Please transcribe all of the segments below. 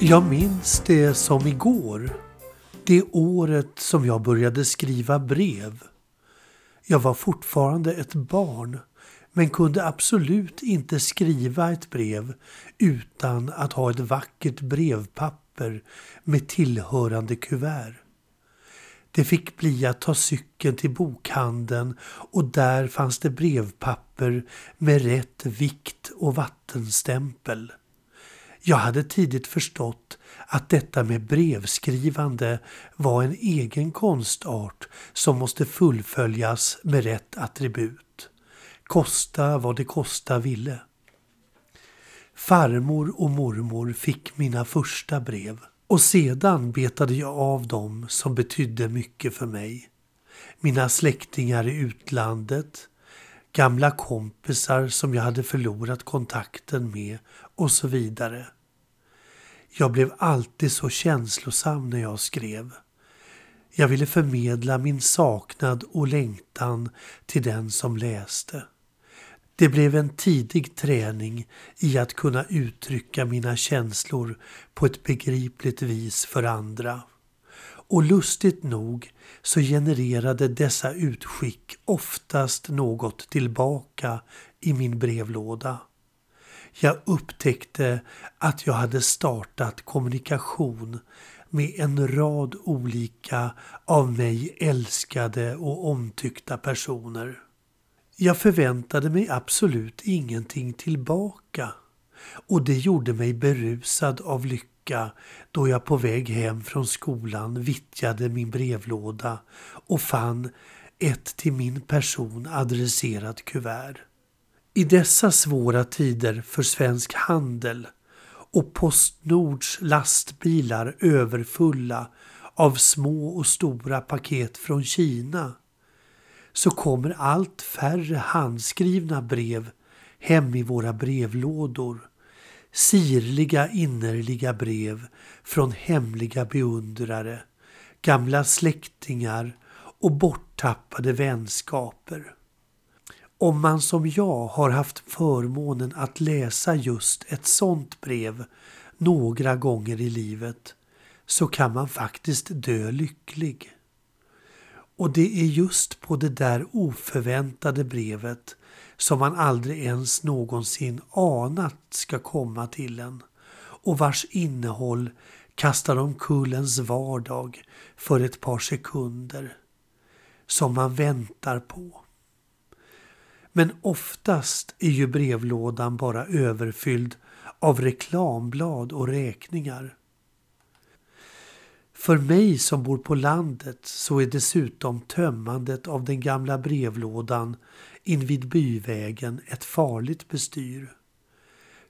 Jag minns det som igår. Det året som jag började skriva brev. Jag var fortfarande ett barn men kunde absolut inte skriva ett brev utan att ha ett vackert brevpapper med tillhörande kuvert. Det fick bli att ta cykeln till bokhandeln och där fanns det brevpapper med rätt vikt och vattenstämpel. Jag hade tidigt förstått att detta med brevskrivande var en egen konstart som måste fullföljas med rätt attribut. Kosta vad det kosta ville. Farmor och mormor fick mina första brev och sedan betade jag av dem som betydde mycket för mig. Mina släktingar i utlandet, gamla kompisar som jag hade förlorat kontakten med och så vidare. Jag blev alltid så känslosam när jag skrev. Jag ville förmedla min saknad och längtan till den som läste. Det blev en tidig träning i att kunna uttrycka mina känslor på ett begripligt vis för andra. Och lustigt nog så genererade dessa utskick oftast något tillbaka i min brevlåda. Jag upptäckte att jag hade startat kommunikation med en rad olika av mig älskade och omtyckta personer. Jag förväntade mig absolut ingenting tillbaka och det gjorde mig berusad av lycka då jag på väg hem från skolan vittjade min brevlåda och fann ett till min person adresserat kuvert. I dessa svåra tider för svensk handel och Postnords lastbilar överfulla av små och stora paket från Kina så kommer allt färre handskrivna brev hem i våra brevlådor. Sirliga innerliga brev från hemliga beundrare, gamla släktingar och borttappade vänskaper. Om man som jag har haft förmånen att läsa just ett sånt brev några gånger i livet så kan man faktiskt dö lycklig. Och det är just på det där oförväntade brevet som man aldrig ens någonsin anat ska komma till en och vars innehåll kastar omkull ens vardag för ett par sekunder som man väntar på. Men oftast är ju brevlådan bara överfylld av reklamblad och räkningar. För mig som bor på landet så är dessutom tömmandet av den gamla brevlådan invid byvägen ett farligt bestyr.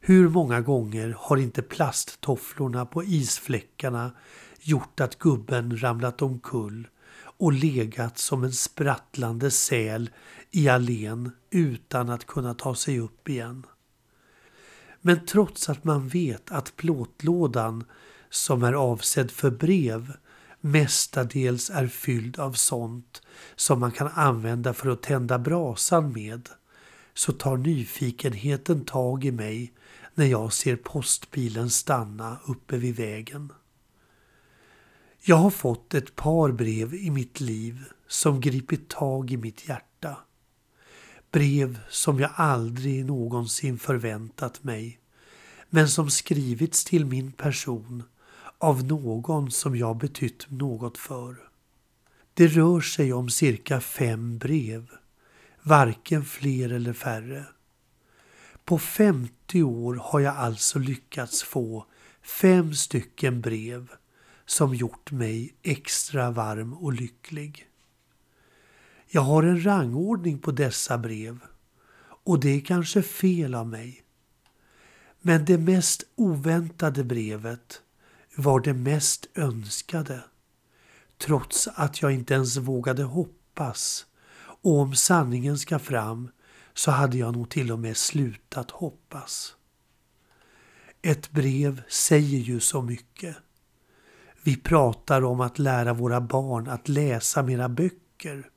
Hur många gånger har inte plasttofflorna på isfläckarna gjort att gubben ramlat omkull och legat som en sprattlande säl i allén utan att kunna ta sig upp igen. Men trots att man vet att plåtlådan som är avsedd för brev mestadels är fylld av sånt som man kan använda för att tända brasan med så tar nyfikenheten tag i mig när jag ser postbilen stanna uppe vid vägen. Jag har fått ett par brev i mitt liv som gripit tag i mitt hjärta. Brev som jag aldrig någonsin förväntat mig men som skrivits till min person av någon som jag betytt något för. Det rör sig om cirka fem brev, varken fler eller färre. På 50 år har jag alltså lyckats få fem stycken brev som gjort mig extra varm och lycklig. Jag har en rangordning på dessa brev och det är kanske fel av mig. Men det mest oväntade brevet var det mest önskade. Trots att jag inte ens vågade hoppas. Och om sanningen ska fram så hade jag nog till och med slutat hoppas. Ett brev säger ju så mycket. Vi pratar om att lära våra barn att läsa mera böcker.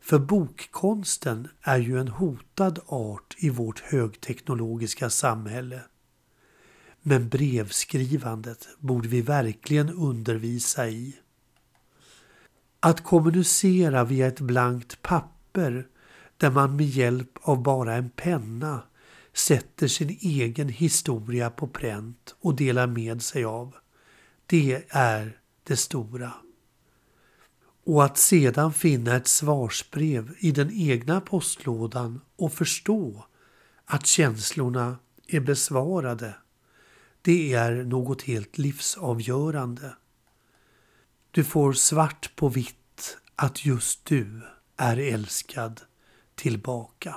För bokkonsten är ju en hotad art i vårt högteknologiska samhälle. Men brevskrivandet borde vi verkligen undervisa i. Att kommunicera via ett blankt papper där man med hjälp av bara en penna sätter sin egen historia på pränt och delar med sig av. Det är det stora. Och att sedan finna ett svarsbrev i den egna postlådan och förstå att känslorna är besvarade, det är något helt livsavgörande. Du får svart på vitt att just du är älskad tillbaka.